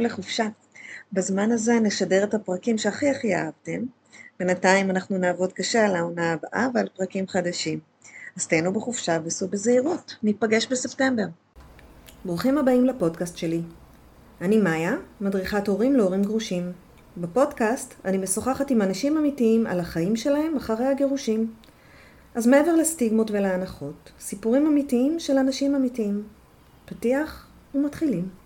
לחופשה. בזמן הזה נשדר את הפרקים שהכי הכי אהבתם. בינתיים אנחנו נעבוד קשה על העונה הבאה ועל פרקים חדשים. אז תהנו בחופשה וסעו בזהירות. ניפגש בספטמבר. ברוכים הבאים לפודקאסט שלי. אני מאיה, מדריכת הורים להורים גרושים. בפודקאסט אני משוחחת עם אנשים אמיתיים על החיים שלהם אחרי הגירושים. אז מעבר לסטיגמות ולהנחות, סיפורים אמיתיים של אנשים אמיתיים. פתיח ומתחילים.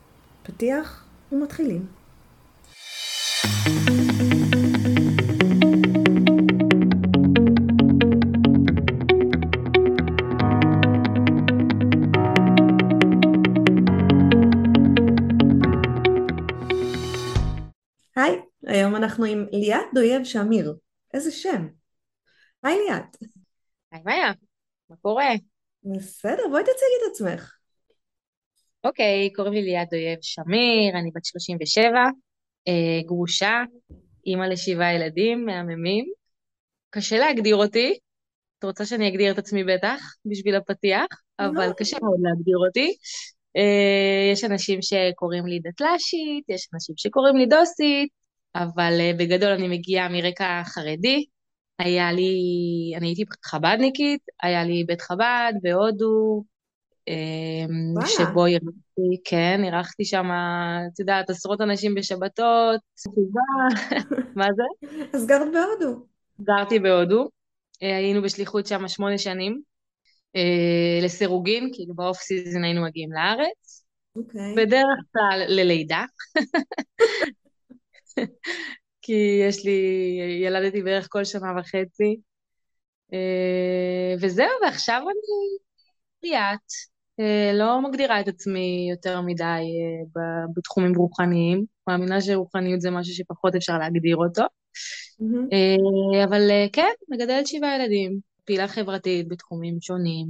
פתיח ומתחילים. היי, היום אנחנו עם ליאת דויב שמיר. איזה שם. היי ליאת. היי מאיה, מה קורה? בסדר, בואי תציגי את עצמך. אוקיי, קוראים לי ליאת אויב שמיר, אני בת 37, אה, גרושה, אימא לשבעה ילדים מהממים. קשה להגדיר אותי, את רוצה שאני אגדיר את עצמי בטח, בשביל הפתיח, אבל לא. קשה מאוד להגדיר אותי. אה, יש אנשים שקוראים לי דתל"שית, יש אנשים שקוראים לי דוסית, אבל אה, בגדול אני מגיעה מרקע חרדי. היה לי, אני הייתי חב"דניקית, היה לי בית חב"ד בהודו, וואלה. שבו אירחתי, כן, אירחתי שם, את יודעת, עשרות אנשים בשבתות, מה זה? אז גרת בהודו. גרתי בהודו, אה, היינו בשליחות שם שמונה שנים, אה, לסירוגין, כאילו ב off season היינו מגיעים לארץ, אוקיי. בדרך כלל ללידה, כי יש לי, ילדתי בערך כל שנה וחצי, אה, וזהו, ועכשיו אני ליאת, לא מגדירה את עצמי יותר מדי אה, בתחומים רוחניים, מאמינה שרוחניות זה משהו שפחות אפשר להגדיר אותו. אה, אבל אה, כן, מגדלת שבעה ילדים, פעילה חברתית בתחומים שונים,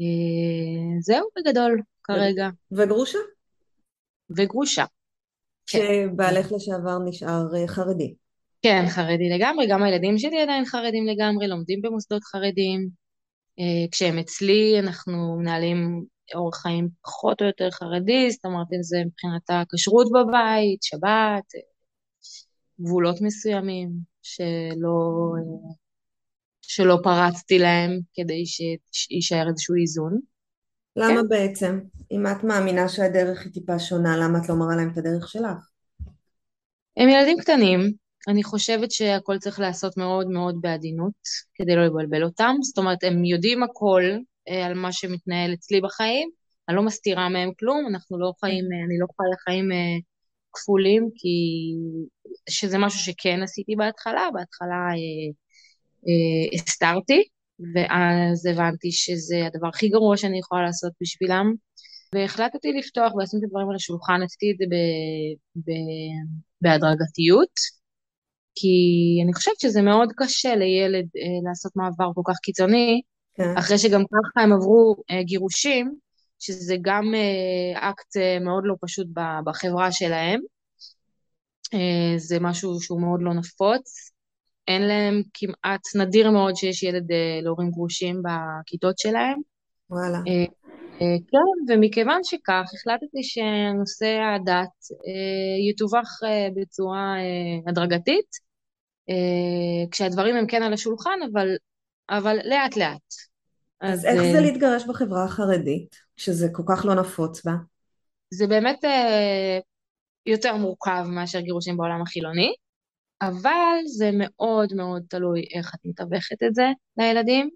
אה, זהו בגדול כרגע, וגרושה? וגרושה. כן. שבעלך לשעבר נשאר אה, חרדי. כן, חרדי לגמרי, גם הילדים שלי עדיין חרדים לגמרי, לומדים במוסדות חרדיים. אה, כשהם אצלי אנחנו מנהלים אורח חיים פחות או יותר חרדי, זאת אומרת אם זה מבחינת הכשרות בבית, שבת, אה, גבולות מסוימים שלא, אה, שלא פרצתי להם כדי שיישאר איזשהו איזון. למה בעצם? אם את מאמינה שהדרך היא טיפה שונה, למה את לא מראה להם את הדרך שלך? הם ילדים קטנים, אני חושבת שהכל צריך להיעשות מאוד מאוד בעדינות, כדי לא לבלבל אותם. זאת אומרת, הם יודעים הכל אה, על מה שמתנהל אצלי בחיים, אני לא מסתירה מהם כלום, אנחנו לא חיים, אה, אני לא חיה חיים אה, כפולים, כי שזה משהו שכן עשיתי בהתחלה, בהתחלה אה, אה, הסתרתי, ואז הבנתי שזה הדבר הכי גרוע שאני יכולה לעשות בשבילם, והחלטתי לפתוח ולשים את הדברים על השולחן, עשיתי את זה ב, ב, בהדרגתיות, כי אני חושבת שזה מאוד קשה לילד אה, לעשות מעבר כל כך קיצוני, כן. אחרי שגם ככה הם עברו אה, גירושים, שזה גם אה, אקט אה, מאוד לא פשוט ב- בחברה שלהם. אה, זה משהו שהוא מאוד לא נפוץ. אין להם כמעט, נדיר מאוד שיש ילד אה, להורים גרושים בכיתות שלהם. וואלה. כן, ומכיוון שכך, החלטתי שנושא הדת יתווך אה, בצורה הדרגתית, כשהדברים הם כן על השולחן, אבל, אבל לאט לאט. אז איך אה, זה להתגרש בחברה החרדית, כשזה כל כך לא נפוץ בה? זה באמת אה, יותר מורכב מאשר גירושים בעולם החילוני, אבל זה מאוד מאוד תלוי איך את מתווכת את זה לילדים.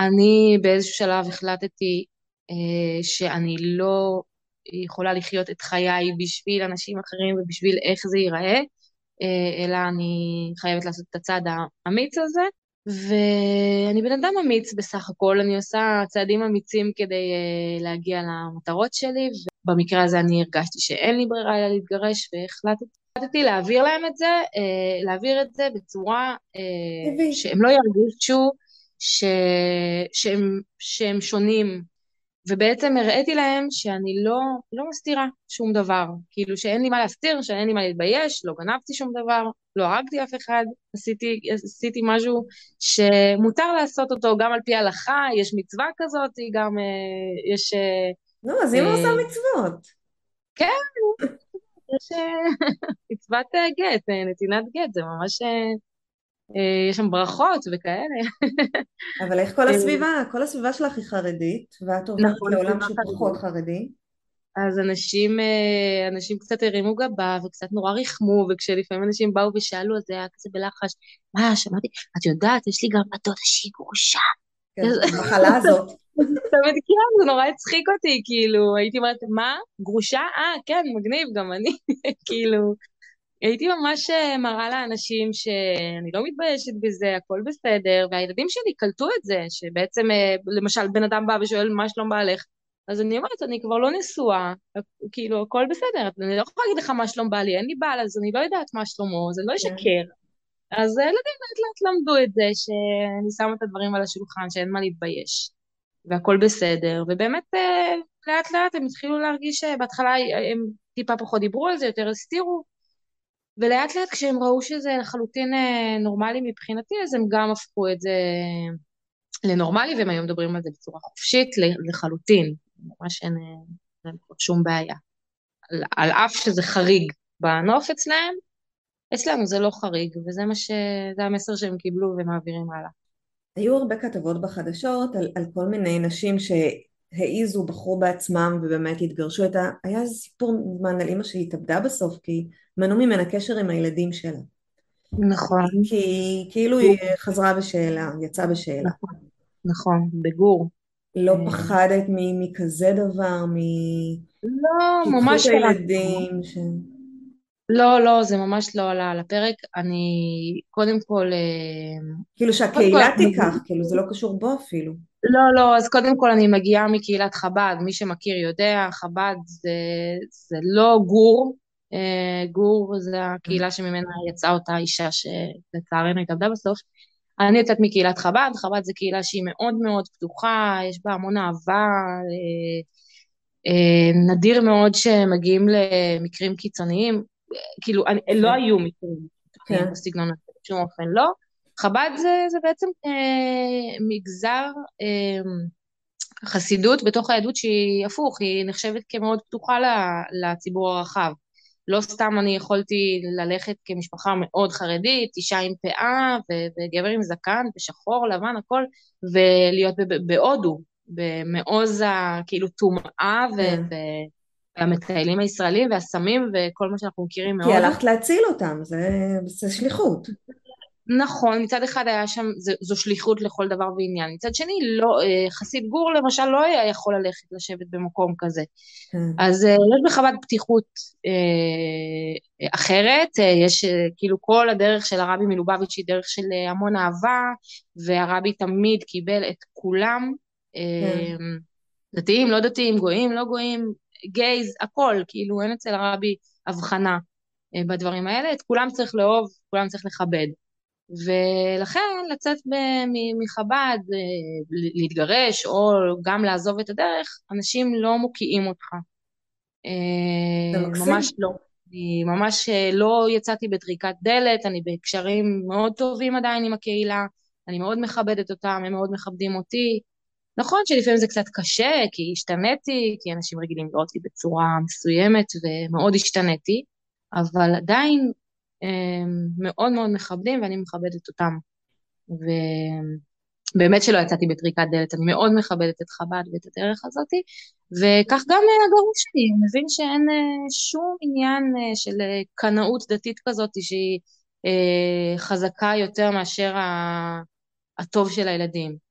אני באיזשהו שלב החלטתי אה, שאני לא יכולה לחיות את חיי בשביל אנשים אחרים ובשביל איך זה ייראה, אה, אלא אני חייבת לעשות את הצעד האמיץ הזה. ואני בן אדם אמיץ בסך הכל, אני עושה צעדים אמיצים כדי uh, להגיע למטרות שלי, במקרה הזה אני הרגשתי שאין לי ברירה אלא להתגרש, והחלטתי להעביר להם את זה, אה, להעביר את זה בצורה אה, שהם לא ירגישו ש... שהם, שהם שונים ובעצם הראיתי להם שאני לא, לא מסתירה שום דבר, כאילו שאין לי מה להסתיר, שאין לי מה להתבייש, לא גנבתי שום דבר, לא הרגתי אף אחד, עשיתי, עשיתי משהו שמותר לעשות אותו גם על פי ההלכה, יש מצווה כזאת, גם אה, יש... אה, נו, אז אמא עושה מצוות. כן, יש אה, מצוות גט, נתינת גט, זה ממש... יש שם ברכות וכאלה. אבל איך כל הסביבה, כל הסביבה שלך היא חרדית, ואת עוברת נכון, לעולם שהוא פחות חרדי. אז אנשים, אה, אנשים קצת הרימו גבה וקצת נורא ריחמו, וכשלפעמים אנשים באו ושאלו, אז זה היה כזה בלחש, מה, שמעתי, את יודעת, יש לי גם בת דודה שהיא גרושה. כן, המחלה הזאת. תמיד כן, זה נורא הצחיק אותי, כאילו, הייתי אומרת, מה? גרושה? אה, כן, מגניב, גם אני, כאילו, הייתי ממש אה, מראה לאנשים שאני לא מתביישת בזה, הכל בסדר, והילדים שלי קלטו את זה, שבעצם אה, למשל בן אדם בא ושואל מה שלום בעלך, אז אני אומרת, אני כבר לא נשואה, כאילו הכל בסדר, אני לא יכולה להגיד לך מה שלום בעלי, אין לי בעל אז אני לא יודעת מה שלומו, זה לא כן. ישקר. אז הילדים לאט לאט למדו את זה, שאני שמה את הדברים על השולחן, שאין מה להתבייש, והכל בסדר, ובאמת אה, לאט לאט הם התחילו להרגיש שבהתחלה הם טיפה פחות דיברו על זה, יותר הסתירו, ולאט לאט כשהם ראו שזה לחלוטין אה, נורמלי מבחינתי, אז הם גם הפכו את זה לנורמלי, והם היום מדברים על זה בצורה חופשית לחלוטין. ממש אין להם שום בעיה. על, על אף שזה חריג בנוף אצלהם, אצלנו זה לא חריג, וזה מה ש... זה המסר שהם קיבלו ומעבירים הלאה. היו הרבה כתבות בחדשות על, על כל מיני נשים שהעיזו, בחרו בעצמם ובאמת התגרשו. את ה... היה איזה סיפור מזמן על אימא שהתאבדה בסוף, כי מנעו ממנה קשר עם הילדים שלה. נכון. כי כאילו היא חזרה בשאלה, יצאה בשאלה. נכון, נכון, בגור. לא אה. פחדת מכזה דבר, מ... לא, ממש לא. הילדים ש... לא, לא, זה ממש לא עלה על הפרק. אני קודם כל... אה, כאילו שהקהילה תיקח, כאילו זה לא קשור בו אפילו. לא, לא, אז קודם כל אני מגיעה מקהילת חב"ד, מי שמכיר יודע, חב"ד זה, זה לא גור, אה, גור זה הקהילה שממנה יצאה אותה אישה שלצערנו התאבדה בסוף. אני יוצאת מקהילת חב"ד, חב"ד זו קהילה שהיא מאוד מאוד פתוחה, יש בה המון אהבה, אה, אה, נדיר מאוד שמגיעים למקרים קיצוניים, כאילו אני, לא כן. היו מקרים קיצוניים כן. בסגנון הזה, בשום אופן לא. חב"ד זה, זה בעצם אה, מגזר אה, חסידות בתוך היהדות שהיא הפוך, היא נחשבת כמאוד פתוחה לציבור הרחב. לא סתם אני יכולתי ללכת כמשפחה מאוד חרדית, אישה עם פאה וגבר עם זקן ושחור, לבן, הכל, ולהיות בהודו, במעוז הכאילו טומאה כן. והמטיילים הישראלים והסמים וכל מה שאנחנו מכירים מאוד. כי הלכת להציל אותם, זה, זה שליחות. נכון, מצד אחד היה שם, זו, זו שליחות לכל דבר ועניין, מצד שני, לא, אה, חסיד גור למשל לא היה יכול ללכת לשבת במקום כזה. כן. אז אה, יש בחב"ד פתיחות אה, אחרת, יש כאילו כל הדרך של הרבי מלובביץ' היא דרך של המון אהבה, והרבי תמיד קיבל את כולם, כן. דתיים, לא דתיים, גויים, לא גויים, גייז, הכל, כאילו אין אצל הרבי הבחנה בדברים האלה, את כולם צריך לאהוב, כולם צריך לכבד. ולכן לצאת מחב"ד, אה, להתגרש או גם לעזוב את הדרך, אנשים לא מוקיעים אותך. אה. ממש לא. אני ממש אה, לא יצאתי בטריקת דלת, אני בקשרים מאוד טובים עדיין עם הקהילה, אני מאוד מכבדת אותם, הם מאוד מכבדים אותי. נכון שלפעמים זה קצת קשה, כי השתניתי, כי אנשים רגילים לראות אותי בצורה מסוימת, ומאוד השתניתי, אבל עדיין מאוד מאוד מכבדים ואני מכבדת אותם. ובאמת שלא יצאתי בטריקת דלת, אני מאוד מכבדת את חב"ד ואת הדרך הזאתי, וכך גם הגרוש שלי, הוא מבין שאין אה, שום עניין אה, של אה, קנאות דתית כזאת שהיא חזקה יותר מאשר הטוב של הילדים.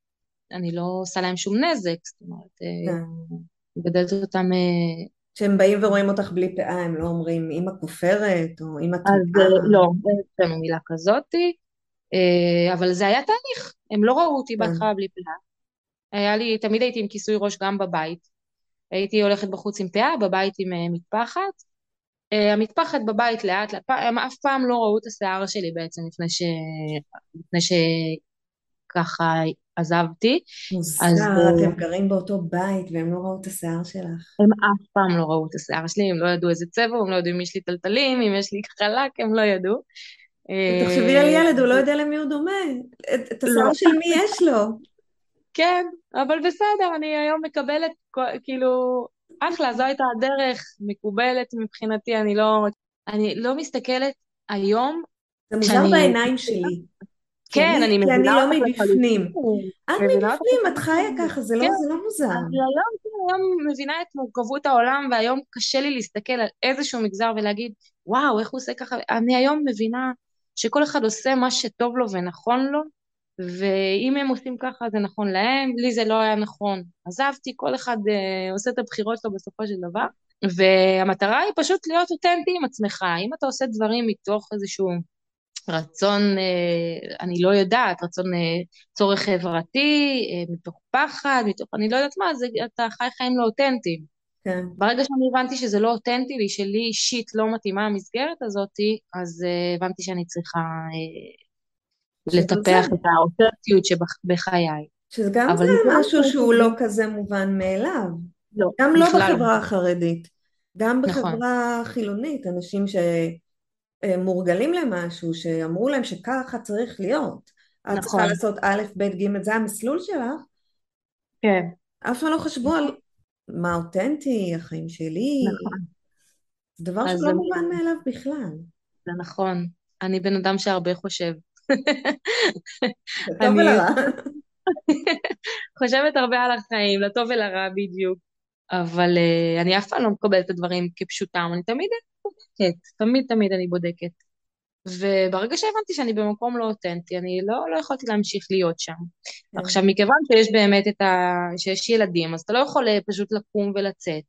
אני לא עושה להם שום נזק, זאת אומרת, כן. מגדלת אותם כשהם באים ורואים אותך בלי פאה, הם לא אומרים אמא כופרת או אמא טועה? אז לא, אין לנו מילה כזאתי, אה, אבל זה היה תהליך, הם לא ראו אותי כן. בהתחלה בלי פאה. היה לי, תמיד הייתי עם כיסוי ראש גם בבית, הייתי הולכת בחוץ עם פאה, בבית עם אה, מטפחת. אה, המטפחת בבית לאט לאט, הם אף פעם לא ראו את השיער שלי בעצם לפני, ש... לפני שככה עזבתי. מוזר, אז, אתם גרים באותו בית והם לא ראו את השיער שלך. הם אף פעם לא ראו את השיער שלי, הם לא ידעו איזה צבע, הם לא ידעו אם יש לי טלטלים, אם יש לי חלק, הם לא ידעו. תחשבי על ילד, הוא לא יודע למי הוא דומה. את השיער לא. של מי יש לו. כן, אבל בסדר, אני היום מקבלת, כאילו, אחלה, זו הייתה הדרך, מקובלת מבחינתי, אני לא, אני לא מסתכלת היום... זה מוזר בעיניים שלי. כן, אני מבינה כי אני לא מבפנים. את מבפנים, את חיה ככה, זה לא, כן. לא מוזר. אני היום היום מבינה את מורכבות העולם, והיום קשה לי להסתכל על איזשהו מגזר ולהגיד, וואו, איך הוא עושה ככה? אני היום מבינה שכל אחד עושה מה שטוב לו ונכון לו, ואם הם עושים ככה זה נכון להם, לי זה לא היה נכון. עזבתי, כל אחד uh, עושה את הבחירות שלו בסופו של דבר, והמטרה היא פשוט להיות אותנטי עם עצמך. אם אתה עושה דברים מתוך איזשהו רצון, uh, אני לא יודעת, רצון uh, צורך חברתי, uh, מתוך פחד, מתוך אני לא יודעת מה, זה, אתה חי חיים לא אותנטיים. כן. ברגע שאני הבנתי שזה לא אותנטי לי, שלי אישית לא מתאימה המסגרת הזאת, אז הבנתי שאני צריכה לטפח את האותנטיות שבחיי. שזה גם זה משהו שהוא לא כזה מובן מאליו. לא, גם לא בחברה החרדית, גם נכון. בחברה חילונית, אנשים שמורגלים למשהו, שאמרו להם שככה צריך להיות. את נכון. צריכה לעשות א', ב', ג', זה המסלול שלך. כן. אף פעם לא חשבו על מה אותנטי, החיים שלי. נכון. זה דבר שלא מובן מאליו בכלל. זה נכון. אני בן אדם שהרבה חושב. לטוב ולרע. חושבת הרבה על החיים, לטוב ולרע בדיוק, אבל uh, אני אף פעם לא מקבלת את הדברים כפשוטם, אני תמיד בודקת, תמיד תמיד אני בודקת. וברגע שהבנתי שאני במקום לא אותנטי, אני לא, לא יכולתי להמשיך להיות שם. כן. עכשיו, מכיוון שיש באמת את ה... שיש ילדים, אז אתה לא יכול אה, פשוט לקום ולצאת.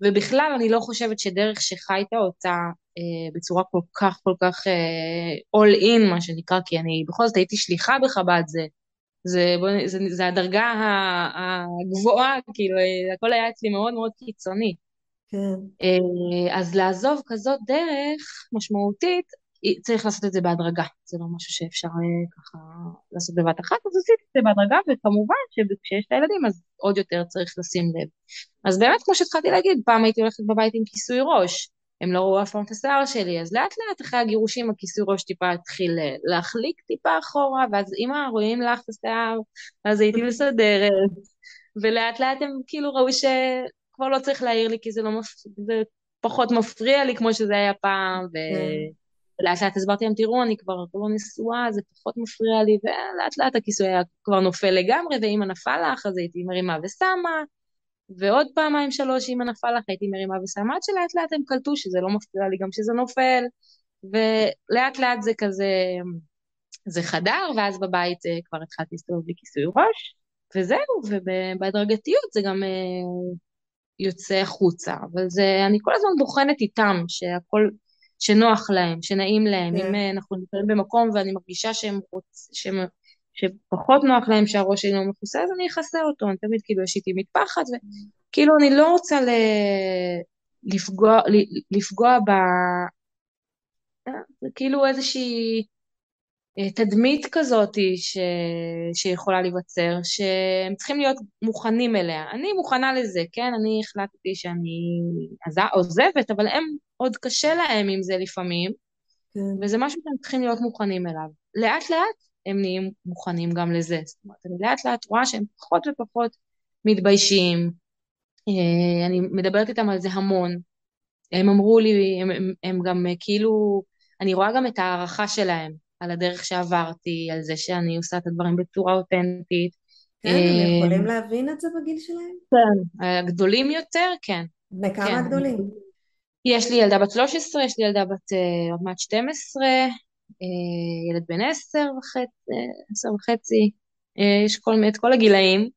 ובכלל, אני לא חושבת שדרך שחיית אותה אה, בצורה כל כך כל כך אה, all in, מה שנקרא, כי אני בכל זאת הייתי שליחה בחב"ד, זה, זה, זה, זה, זה הדרגה הגבוהה, כאילו, הכל היה אצלי מאוד מאוד קיצוני. כן. אה, אז לעזוב כזאת דרך משמעותית, צריך לעשות את זה בהדרגה, זה לא משהו שאפשר ככה לעשות בבת אחת, אז עשיתי את זה בהדרגה, וכמובן שכשיש את הילדים אז עוד יותר צריך לשים לב. אז באמת, כמו שהתחלתי להגיד, פעם הייתי הולכת בבית עם כיסוי ראש, הם לא ראו אף פעם את השיער שלי, אז לאט לאט אחרי הגירושים הכיסוי ראש טיפה התחיל אה, להחליק טיפה אחורה, ואז אמא, רואים לך את השיער, אז הייתי מסדרת, ולאט לאט הם כאילו ראו שכבר לא צריך להעיר לי, כי זה, לא מפ... זה פחות מפריע לי כמו שזה היה פעם, ו... כן. ולאט לאט הסברתי להם, תראו, אני כבר לא נשואה, זה פחות מפריע לי, ולאט לאט הכיסוי היה כבר נופל לגמרי, ואמא נפל לך, אז הייתי מרימה ושמה, ועוד פעמיים שלוש, אם נפל לך, הייתי מרימה ושמה, עד שלאט לאט הם קלטו שזה לא מפריע לי גם שזה נופל, ולאט לאט זה כזה, זה חדר, ואז בבית אה, כבר התחלתי להסתובב בלי כיסוי ראש, וזהו, ובהדרגתיות זה גם אה, יוצא החוצה, אבל זה, אני כל הזמן בוחנת איתם, שהכל, שנוח להם, שנעים להם. כן. אם אה, אנחנו נמצאים במקום ואני מרגישה שהם רוצים, שהם שפחות נוח להם שהראש שלי לא מכוסה, אז אני אכסה אותו, אני תמיד כאילו יש איתי מטפחת, וכאילו אני לא רוצה ל... לפגוע, לפגוע ב... זה כאילו איזושהי אה, תדמית כזאת ש... שיכולה להיווצר, שהם צריכים להיות מוכנים אליה. אני מוכנה לזה, כן? אני החלטתי שאני עוזבת, אבל הם עוד קשה להם עם זה לפעמים, כן. וזה משהו שהם צריכים להיות מוכנים אליו. לאט לאט הם נהיים מוכנים גם לזה. זאת אומרת, אני לאט לאט רואה שהם פחות ופחות מתביישים. אה, אני מדברת איתם על זה המון. הם אמרו לי, הם, הם, הם גם אה, כאילו, אני רואה גם את ההערכה שלהם על הדרך שעברתי, על זה שאני עושה את הדברים בצורה אותנטית. כן, הם אה, יכולים להבין את זה בגיל שלהם? כן, הגדולים יותר, כן. וכמה כן. הגדולים? יש לי ילדה בת 13, יש לי ילדה בת עוד מעט 12, אה, ילד בן עשר וחצי, עשר וחצי, אה, יש כל, את כל הגילאים,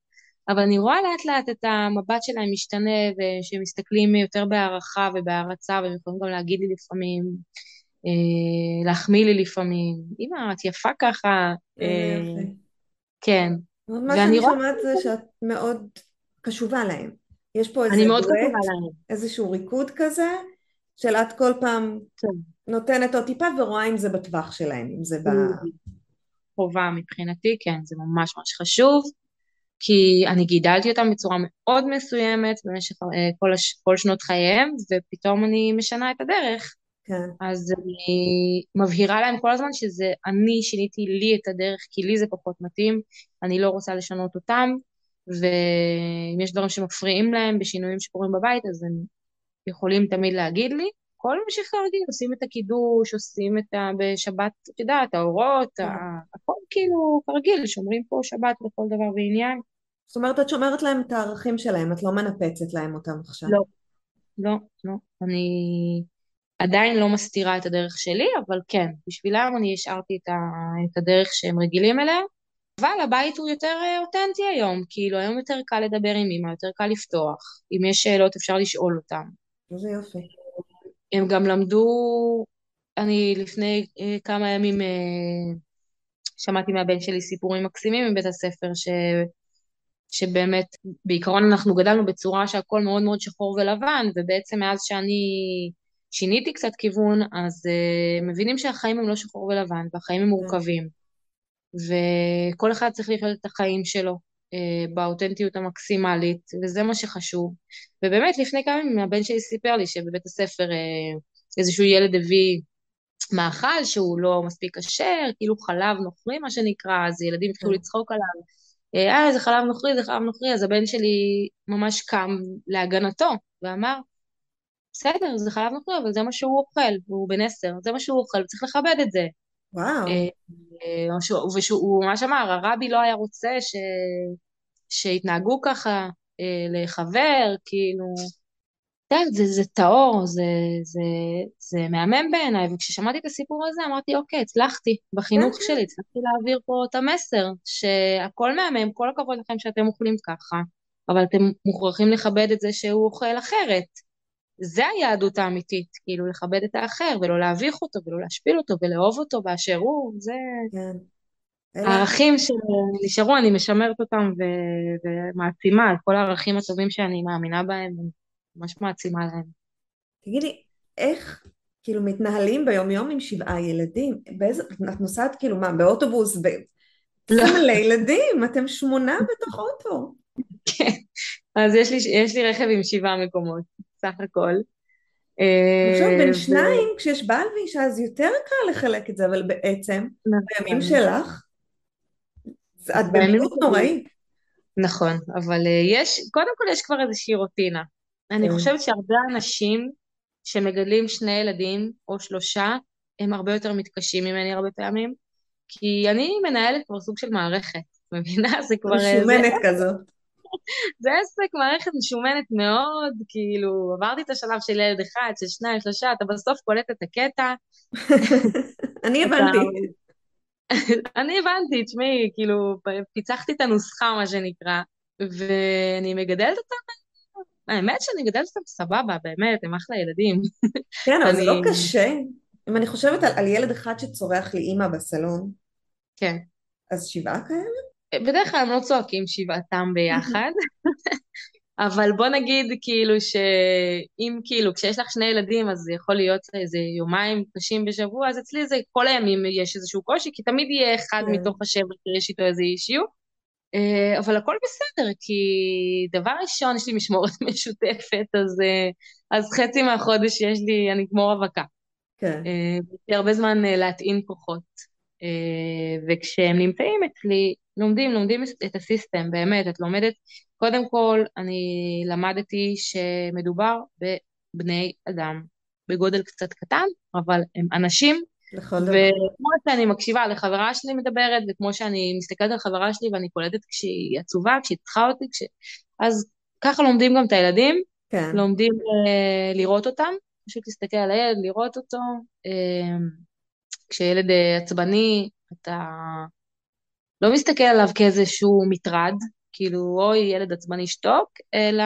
אבל אני רואה לאט לאט את המבט שלהם משתנה, ושהם מסתכלים יותר בהערכה ובהערצה, והם יכולים גם להגיד לי לפעמים, אה, להחמיא לי לפעמים, אמא, את יפה ככה. כן. מה שאני שומעת זה שאת מאוד קשובה להם. יש פה איזה אני מאוד קשובה דואט. איזשהו ריקוד כזה, של את כל פעם כן. נותנת עוד טיפה ורואה אם זה בטווח שלהם, אם זה ב... חובה מבחינתי, כן, זה ממש ממש חשוב, כי אני גידלתי אותם בצורה מאוד מסוימת במשך אה, כל, הש... כל שנות חייהם, ופתאום אני משנה את הדרך. כן, אז אני מבהירה להם כל הזמן שזה אני שיניתי לי את הדרך, כי לי זה פחות מתאים, אני לא רוצה לשנות אותם, ואם יש דברים שמפריעים להם בשינויים שקורים בבית, אז הם יכולים תמיד להגיד לי. כל ממשיך כרגיל, עושים את הקידוש, עושים את ה... בשבת, את יודעת, האורות, כן. הכל כאילו כרגיל, שומרים פה שבת לכל דבר ועניין. זאת אומרת את שומרת להם את הערכים שלהם, את לא מנפצת להם אותם עכשיו. לא, לא, לא. אני עדיין לא מסתירה את הדרך שלי, אבל כן, בשבילם אני השארתי את, ה... את הדרך שהם רגילים אליה. אבל הבית הוא יותר אה, אותנטי היום, כאילו היום יותר קל לדבר עם אמא, יותר קל לפתוח. אם יש שאלות אפשר לשאול אותם. איזה יופי. הם גם למדו, אני לפני אה, כמה ימים אה, שמעתי מהבן שלי סיפורים מקסימים מבית הספר, ש, שבאמת, בעיקרון אנחנו גדלנו בצורה שהכל מאוד מאוד שחור ולבן, ובעצם מאז שאני שיניתי קצת כיוון, אז uh, מבינים שהחיים הם לא שחור ולבן, והחיים הם מורכבים, וכל אחד צריך לחיות את החיים שלו uh, באותנטיות המקסימלית, וזה מה שחשוב. ובאמת, לפני כמה ימים הבן שלי סיפר לי שבבית הספר uh, איזשהו ילד הביא מאכל שהוא לא מספיק כשר, כאילו חלב נוכרי מה שנקרא, אז ילדים התחילו כן. לצחוק עליו. אה, זה חלב נוכרי, זה חלב נוכרי, אז הבן שלי ממש קם להגנתו, ואמר, בסדר, זה חלב נוכרי, אבל זה מה שהוא אוכל, והוא בן עשר, זה מה שהוא אוכל, וצריך לכבד את זה. וואו, אה, אה, שהוא- ושהוא ממש אמר, הרבי לא היה רוצה ש... שיתנהגו ככה אה, לחבר, כאילו, יודעת, זה, זה טהור, זה, זה, זה מהמם בעיניי, וכששמעתי את הסיפור הזה אמרתי, אוקיי, הצלחתי בחינוך כן, שלי, הצלחתי להעביר פה את המסר, שהכל מהמם, כל הכבוד לכם שאתם אוכלים ככה, אבל אתם מוכרחים לכבד את זה שהוא אוכל אחרת. זה היהדות האמיתית, כאילו לכבד את האחר, ולא להביך אותו, ולא להשפיל אותו, ולאהוב אותו באשר הוא, זה כן. הערכים שנשארו, אני משמרת אותם ו- ומעצימה, כל הערכים הטובים שאני מאמינה בהם, אני ממש מעצימה להם. תגידי, איך כאילו מתנהלים ביום יום עם שבעה ילדים? באיזה, את נוסעת כאילו מה, באוטובוס? ב... לא. זה מלא ילדים, אתם שמונה בתוך אוטו. כן, אז יש לי, יש לי רכב עם שבעה מקומות, סך הכל. חושבת אה, בין שניים, כשיש בעל ואישה אז יותר קל לחלק את זה, אבל בעצם בימים נכון. שלך, זה- את בימים שלי. נוראית. נכון, אבל אה, יש, קודם כל יש כבר איזושהי רוטינה. אני כן. חושבת שהרבה אנשים שמגדלים שני ילדים או שלושה, הם הרבה יותר מתקשים ממני הרבה פעמים, כי אני מנהלת כבר סוג של מערכת, מבינה? זה כבר... אה, משומנת כזאת. זה עסק, מערכת משומנת מאוד, כאילו, עברתי את השלב של ילד אחד, של שניים, שלושה, אתה בסוף קולט את הקטע. אני הבנתי. אני הבנתי, תשמעי, כאילו, פיצחתי את הנוסחה, מה שנקרא, ואני מגדלת אותם, האמת שאני מגדלת אותם סבבה, באמת, הם אחלה ילדים. כן, אבל זה לא קשה. אם אני חושבת על, על ילד אחד שצורח לי אימא בסלון, כן. אז שבעה כאלה? בדרך כלל הם לא צועקים שבעתם ביחד, אבל בוא נגיד כאילו שאם כאילו כשיש לך שני ילדים אז זה יכול להיות איזה יומיים קשים בשבוע, אז אצלי זה כל הימים יש איזשהו קושי, כי תמיד יהיה אחד כן. מתוך השבע שיש איתו איזה אישיו, אה, אבל הכל בסדר, כי דבר ראשון יש לי משמורת משותפת, אז, אה, אז חצי מהחודש יש לי, אני כמו רווקה. כן. אה, יש לי הרבה זמן להטעין כוחות. וכשהם נמצאים אצלי, לומדים, לומדים את הסיסטם, באמת, את לומדת, קודם כל, אני למדתי שמדובר בבני אדם, בגודל קצת קטן, אבל הם אנשים. וכמו שאני מקשיבה לחברה שלי מדברת, וכמו שאני מסתכלת על חברה שלי ואני קולטת כשהיא עצובה, כשהיא צריכה אותי, כש... אז ככה לומדים גם את הילדים, כן. לומדים אה, לראות אותם, פשוט להסתכל על הילד, לראות אותו. אה, כשילד אה, עצבני, אתה לא מסתכל עליו כאיזשהו מטרד, כאילו, אוי, ילד עצבני שתוק, אלא,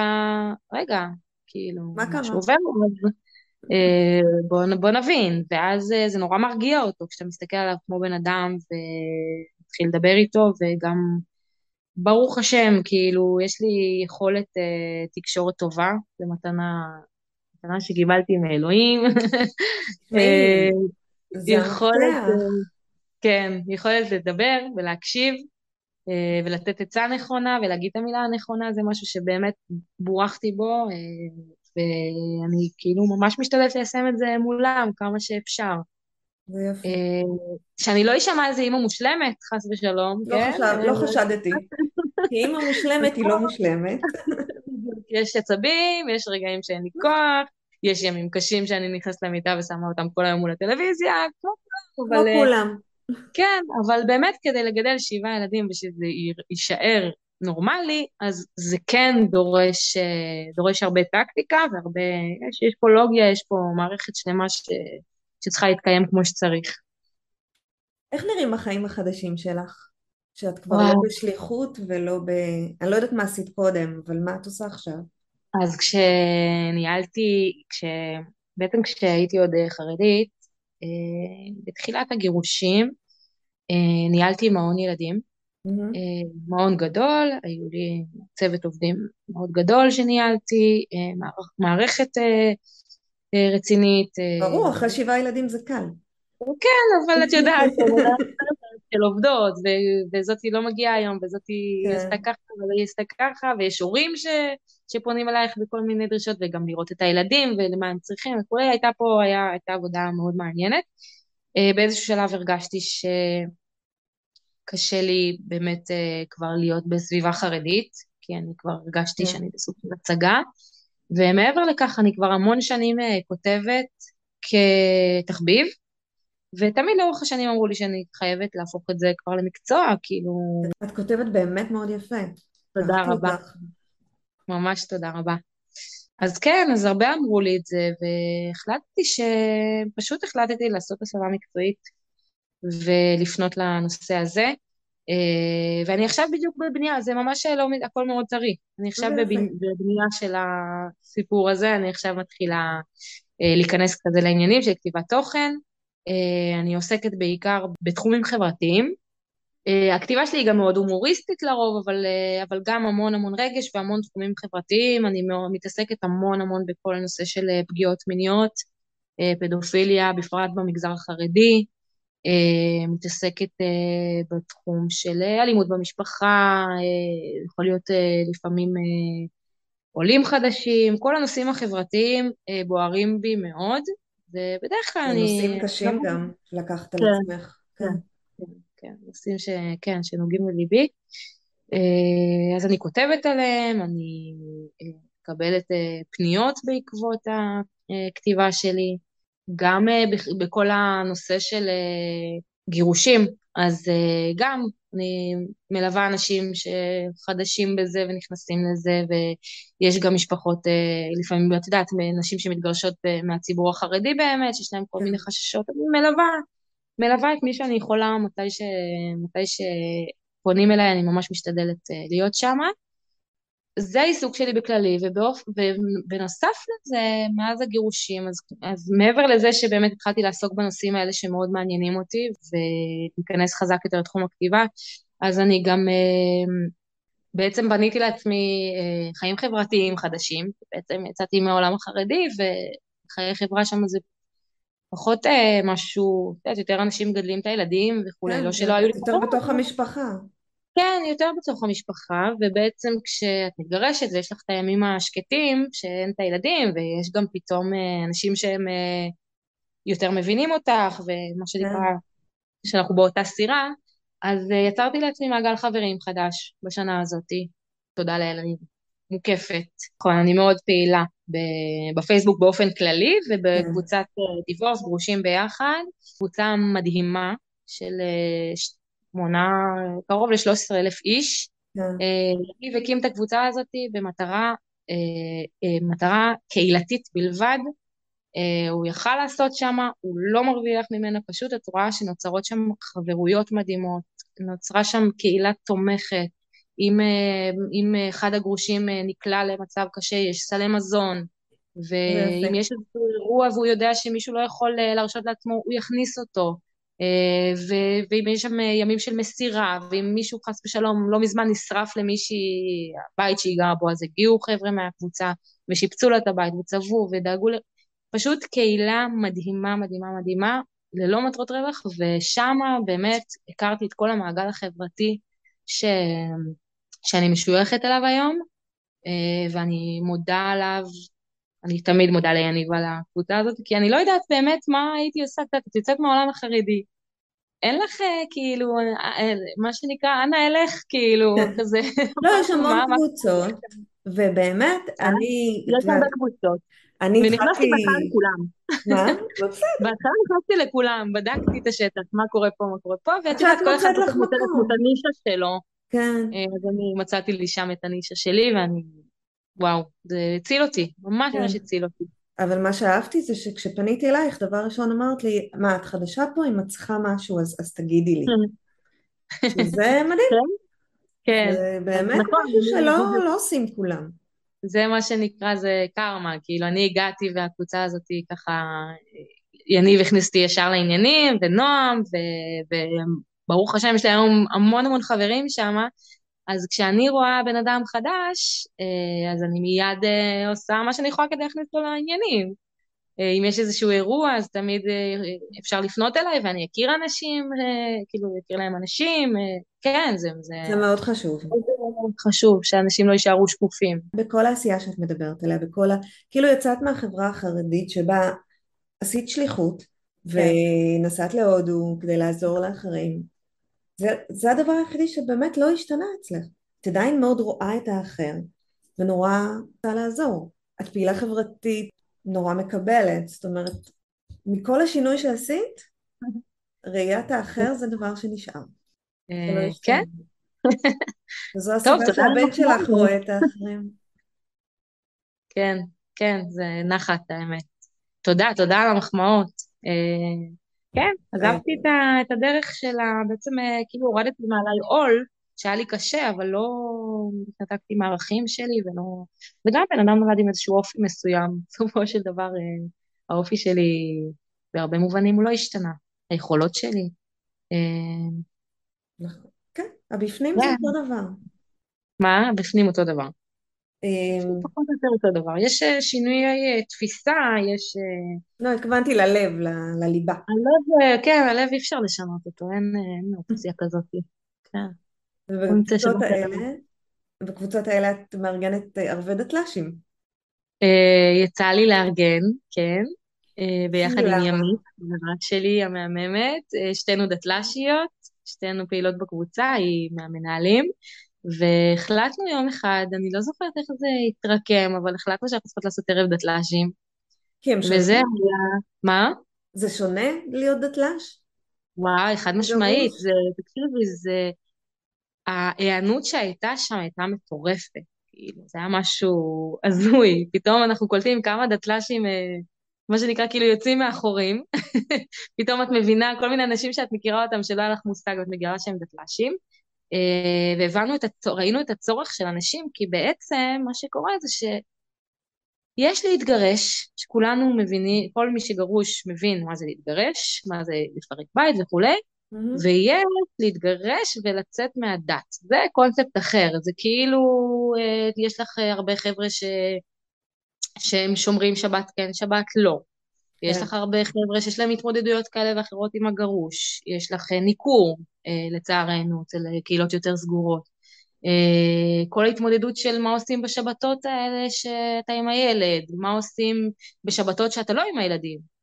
רגע, כאילו, מה? משהו עובר אה, בוא, בוא נבין. ואז אה, זה נורא מרגיע אותו, כשאתה מסתכל עליו כמו בן אדם ומתחיל לדבר איתו, וגם ברוך השם, כאילו, יש לי יכולת uh, תקשורת טובה, זו מתנה, מתנה שקיבלתי מאלוהים. יכולת. כן, יכולת לדבר ולהקשיב אה, ולתת עצה נכונה ולהגיד את המילה הנכונה, זה משהו שבאמת בורכתי בו, אה, ואני כאילו ממש משתדלת ליישם את זה מולם כמה שאפשר. זה יפה. אה, שאני לא אשמע איזה אימא מושלמת, חס ושלום, לא כן? חשב, לא חשדתי. כי אימא מושלמת היא לא מושלמת. יש עצבים, יש רגעים שאין לי כוח, יש ימים קשים שאני נכנסת למיטה ושמה אותם כל היום מול הטלוויזיה, כמו כולם, כמו. כולם. כן, אבל באמת כדי לגדל שבעה ילדים ושזה יישאר נורמלי, אז זה כן דורש, דורש הרבה טקטיקה והרבה, יש, יש פה לוגיה, יש פה מערכת שלמה ש, שצריכה להתקיים כמו שצריך. איך נראים החיים החדשים שלך? שאת כבר וואו. לא בשליחות ולא ב... אני לא יודעת מה עשית קודם, אבל מה את עושה עכשיו? אז כשניהלתי, כש... בעצם כשהייתי עוד חרדית, אה, בתחילת הגירושים, אה, ניהלתי מעון ילדים. אה, מעון גדול, היו לי צוות עובדים מאוד גדול שניהלתי, אה, מערכ- מערכת אה, אה, רצינית. אה, ברור, אחרי שבעה ילדים זה קל. כן, אבל את יודעת, של עובדות, ו- וזאתי לא מגיעה היום, וזאתי כן. עשתה ככה, והיא עשתה ככה, ויש הורים ש... שפונים אלייך בכל מיני דרישות, וגם לראות את הילדים ולמה הם צריכים וכולי, הייתה פה, היה, הייתה עבודה מאוד מעניינת. אה, באיזשהו שלב הרגשתי שקשה לי באמת אה, כבר להיות בסביבה חרדית, כי אני כבר הרגשתי כן. שאני בסוג של הצגה, ומעבר לכך אני כבר המון שנים אה, כותבת כתחביב, ותמיד לאורך השנים אמרו לי שאני חייבת להפוך את זה כבר למקצוע, כאילו, את כותבת באמת מאוד יפה. תודה רבה, אותך. ממש תודה רבה. אז כן, אז הרבה אמרו לי את זה, והחלטתי ש... פשוט החלטתי לעשות הסבה מקצועית ולפנות לנושא הזה. אה, ואני עכשיו בדיוק בבנייה, זה ממש לא, הכל מאוד טרי. אני עכשיו. בבנ- בבנייה של הסיפור הזה, אני עכשיו מתחילה אה, להיכנס כזה לעניינים של כתיבת תוכן. אה, אני עוסקת בעיקר בתחומים חברתיים. אה, הכתיבה שלי היא גם מאוד הומוריסטית לרוב, אבל, אה, אבל גם המון המון רגש והמון תחומים חברתיים. אני מתעסקת המון המון בכל הנושא של פגיעות מיניות, פדופיליה, בפרט במגזר החרדי. מתעסקת בתחום של אלימות במשפחה, יכול להיות לפעמים עולים חדשים, כל הנושאים החברתיים בוערים בי מאוד, ובדרך כלל זה אני... נושאים קשים גם לקחת על כן, עצמך. כן, כן. כן, כן, נושאים ש... כן, שנוגעים לליבי. אה, אז אני כותבת עליהם, אני אה, מקבלת אה, פניות בעקבות הכתיבה שלי, גם בכ- בכל הנושא של גירושים, אז אה, גם אני מלווה אנשים שחדשים בזה ונכנסים לזה, ויש גם משפחות, אה, לפעמים, את יודעת, נשים שמתגרשות אה, מהציבור החרדי באמת, שיש להם כל כן. מיני חששות, אני מלווה, מלווה את מי שאני יכולה מתי, ש... מתי שפונים אליי, אני ממש משתדלת להיות שמה. זה העיסוק שלי בכללי, ובאופ... ובנוסף לזה, מאז הגירושים, אז, אז מעבר לזה שבאמת התחלתי לעסוק בנושאים האלה שמאוד מעניינים אותי, ולהיכנס חזק יותר לתחום הכתיבה, אז אני גם אה, בעצם בניתי לעצמי אה, חיים חברתיים חדשים, בעצם יצאתי מהעולם החרדי, וחיי חברה שם זה פחות אה, משהו, את יודעת, יותר אנשים מגדלים את הילדים וכולי, כן, לא שלא היו לי יותר כוחות, בתוך המשפחה. כן, יותר בתוך המשפחה, ובעצם כשאת מתגרשת ויש לך את הימים השקטים, שאין את הילדים, ויש גם פתאום אה, אנשים שהם אה, יותר מבינים אותך, ומה שנקרא, כן. שאנחנו באותה סירה, אז אה, יצרתי לעצמי מעגל חברים חדש בשנה הזאתי. תודה לאל, אני מוקפת. נכון, אני מאוד פעילה בפייסבוק באופן כללי, כן. ובקבוצת דיבורס, גרושים ביחד, קבוצה מדהימה של שמונה, קרוב ל-13 אלף איש. כן. אה, אביב הקים את הקבוצה הזאת במטרה, אה, אה, מטרה קהילתית בלבד. הוא יכל לעשות שם, הוא לא מרוויח ממנה, פשוט את רואה שנוצרות שם חברויות מדהימות, נוצרה שם קהילה תומכת. אם, אם אחד הגרושים נקלע למצב קשה, יש סלי מזון. ואם יש איזשהו אירוע והוא יודע שמישהו לא יכול להרשות לעצמו, הוא יכניס אותו. ואם יש שם ימים של מסירה, ואם מישהו חס ושלום לא מזמן נשרף למישהי, הבית שהיא גרה בו, אז הגיעו חבר'ה מהקבוצה ושיפצו לה את הבית וצבעו ודאגו, ל... פשוט קהילה מדהימה, מדהימה, מדהימה, ללא מטרות רווח, ושם באמת הכרתי את כל המעגל החברתי ש... שאני משויכת אליו היום, ואני מודה עליו אני תמיד מודה ליניב על הקבוצה הזאת, כי אני לא יודעת באמת מה הייתי עושה, את יוצאת מהעולם החרדי, אין לך אה, כאילו, אה, אה, מה שנקרא, אנא אלך, כאילו, כן. כזה. לא, יש המון קבוצות, ובאמת, אני... יש הרבה קבוצות. אני. ונכנסתי בהתחלה לכולם. מה? לא בסדר. בהתחלה נכנסתי לכולם, בדקתי את השטח, מה קורה פה, מה קורה פה, ואת יודעת, כל אחד רוצה את הנישה שלו. כן. אז אני מצאתי לי שם את הנישה שלי, ואני וואו, זה הציל אותי, ממש ממש כן. הציל אותי. אבל מה שאהבתי זה שכשפניתי אלייך, דבר ראשון אמרת לי, מה, את חדשה פה, אם את צריכה משהו, אז, אז תגידי לי. שזה מדהים. כן. זה באמת נכון, משהו שלא לא עושים כולם. זה מה שנקרא, זה קרמה, כאילו אני הגעתי והקבוצה הזאת ככה, יניב הכניס אותי ישר לעניינים, ונועם, וברוך השם יש לי היום המון המון חברים שם, אז כשאני רואה בן אדם חדש, אה, אז אני מיד אה, עושה מה שאני יכולה כדי להכניס אותו לעניינים. אה, אם יש איזשהו אירוע, אז תמיד אפשר לפנות אליי ואני אכיר אנשים, כאילו, אכיר להם אנשים, כן, זה... זה, זה מאוד חשוב. זה מאוד חשוב, שאנשים לא יישארו שקופים. בכל העשייה שאת מדברת עליה, בכל ה... כאילו יצאת מהחברה החרדית שבה עשית שליחות, כן. ונסעת להודו כדי לעזור לאחרים, זה, זה הדבר היחידי שבאמת לא השתנה אצלך. את עדיין מאוד רואה את האחר, ונורא רוצה לעזור. את פעילה חברתית, נורא מקבלת, זאת אומרת, מכל השינוי שעשית, ראיית האחר זה דבר שנשאר. לא כן. וזו הסיבה שהבן שלך רואה את האחרים. כן, כן, זה נחת האמת. תודה, תודה על המחמאות. אה, כן, עזבתי את הדרך שלה, בעצם אה, כאילו הורדתי מעליי עול, שהיה לי קשה, אבל לא התנתקתי מהערכים שלי, ולא... וגם בן אדם נולד עם איזשהו אופי מסוים. בסופו של דבר, אה, האופי שלי, בהרבה מובנים הוא לא השתנה. היכולות שלי. אה, נכון. כן, הבפנים זה כן. אותו דבר. מה? הבפנים אותו דבר. אמ, פחות או יותר אותו דבר. יש אה, שינוי אה, תפיסה, יש... אה, לא, התכוונתי ללב, לליבה. הלב, כן, הלב אי אפשר לשנות אותו, אין אופציה כזאת. כן. ובקבוצות האלה, בקבוצות האלה את מארגנת ערבי דתל"שים. יצא לי לארגן, כן, ביחד עם ימית, חברה שלי המהממת, שתינו דתל"שיות, שתינו פעילות בקבוצה, היא מהמנהלים. והחלטנו יום אחד, אני לא זוכרת איך זה התרקם, אבל החלטנו שאנחנו צריכות לעשות ערב דתל"שים. כי הם שונים. וזה היה... מה? זה שונה להיות דתל"ש? וואי, חד משמעית. זה, תקשיבי, זה... ההיענות שהייתה שם הייתה מטורפת. כאילו, זה היה משהו הזוי. פתאום אנחנו קולטים כמה דתל"שים, אה, מה שנקרא, כאילו יוצאים מאחורים. פתאום את מבינה כל מיני אנשים שאת מכירה אותם שלא היה לך מושג, ואת מגיעה שהם דתל"שים. אה, והבנו את הצורך, ראינו את הצורך של אנשים, כי בעצם מה שקורה זה שיש להתגרש, שכולנו מבינים, כל מי שגרוש מבין מה זה להתגרש, מה זה לפרק בית וכולי, mm-hmm. ויש להתגרש ולצאת מהדת. זה קונספט אחר, זה כאילו, אה, יש לך הרבה חבר'ה ש... שהם שומרים שבת כן, שבת לא. יש כן. לך הרבה חבר'ה שיש להם התמודדויות כאלה ואחרות עם הגרוש, יש לך אה, ניכור, אה, לצערנו, אצל קהילות יותר סגורות. אה, כל ההתמודדות של מה עושים בשבתות האלה שאתה עם הילד, מה עושים בשבתות שאתה לא עם הילדים.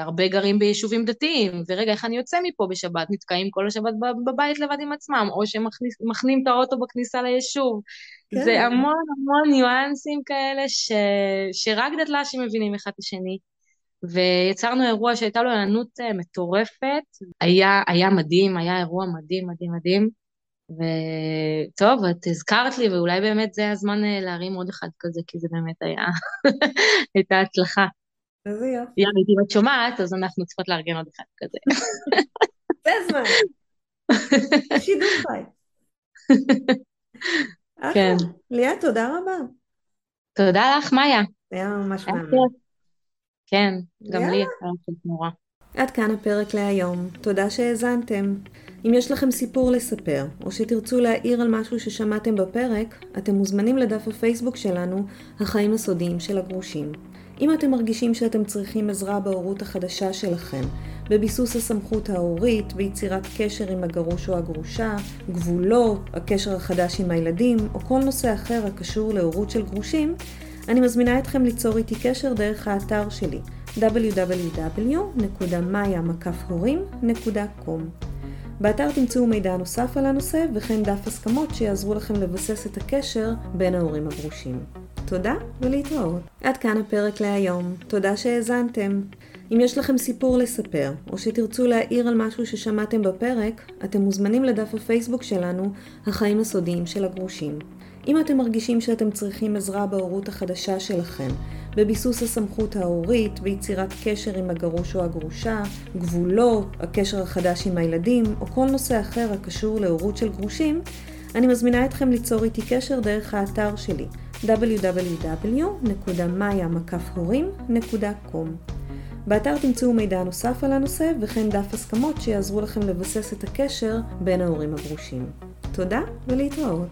הרבה גרים ביישובים דתיים, ורגע, איך אני יוצא מפה בשבת? נתקעים כל השבת בבית לבד עם עצמם, או שמחנים את האוטו בכניסה ליישוב. כן. זה המון המון ניואנסים כאלה ש... שרק דתל"שים מבינים אחד את השני. ויצרנו אירוע שהייתה לו ענות אה, מטורפת, היה, היה מדהים, היה אירוע מדהים, מדהים, מדהים. וטוב, את הזכרת לי, ואולי באמת זה הזמן אה, להרים עוד אחד כזה, כי זה באמת היה, הייתה הצלחה. איזה יופי. יאללה, אם את שומעת, אז אנחנו צריכות לארגן עוד אחד כזה. זה הזמן. שידור חי. כן. ליה, תודה רבה. תודה לך, מאיה. היה ממש מעניין. כן, גם לי חלק נורא. עד כאן הפרק להיום. תודה שהאזנתם. אם יש לכם סיפור לספר, או שתרצו להעיר על משהו ששמעתם בפרק, אתם מוזמנים לדף הפייסבוק שלנו, החיים הסודיים של הגרושים. אם אתם מרגישים שאתם צריכים עזרה בהורות החדשה שלכם, בביסוס הסמכות ההורית, ביצירת קשר עם הגרוש או הגרושה, גבולות, הקשר החדש עם הילדים, או כל נושא אחר הקשור להורות של גרושים, אני מזמינה אתכם ליצור איתי קשר דרך האתר שלי www.maya.com באתר תמצאו מידע נוסף על הנושא וכן דף הסכמות שיעזרו לכם לבסס את הקשר בין ההורים הגרושים. תודה ולהתראות. עד כאן הפרק להיום. תודה שהאזנתם. אם יש לכם סיפור לספר, או שתרצו להעיר על משהו ששמעתם בפרק, אתם מוזמנים לדף הפייסבוק שלנו, החיים הסודיים של הגרושים. אם אתם מרגישים שאתם צריכים עזרה בהורות החדשה שלכם, בביסוס הסמכות ההורית, ביצירת קשר עם הגרוש או הגרושה, גבולות, הקשר החדש עם הילדים, או כל נושא אחר הקשור להורות של גרושים, אני מזמינה אתכם ליצור איתי קשר דרך האתר שלי www.maya.com באתר תמצאו מידע נוסף על הנושא וכן דף הסכמות שיעזרו לכם לבסס את הקשר בין ההורים הגרושים. תודה ולהתראות.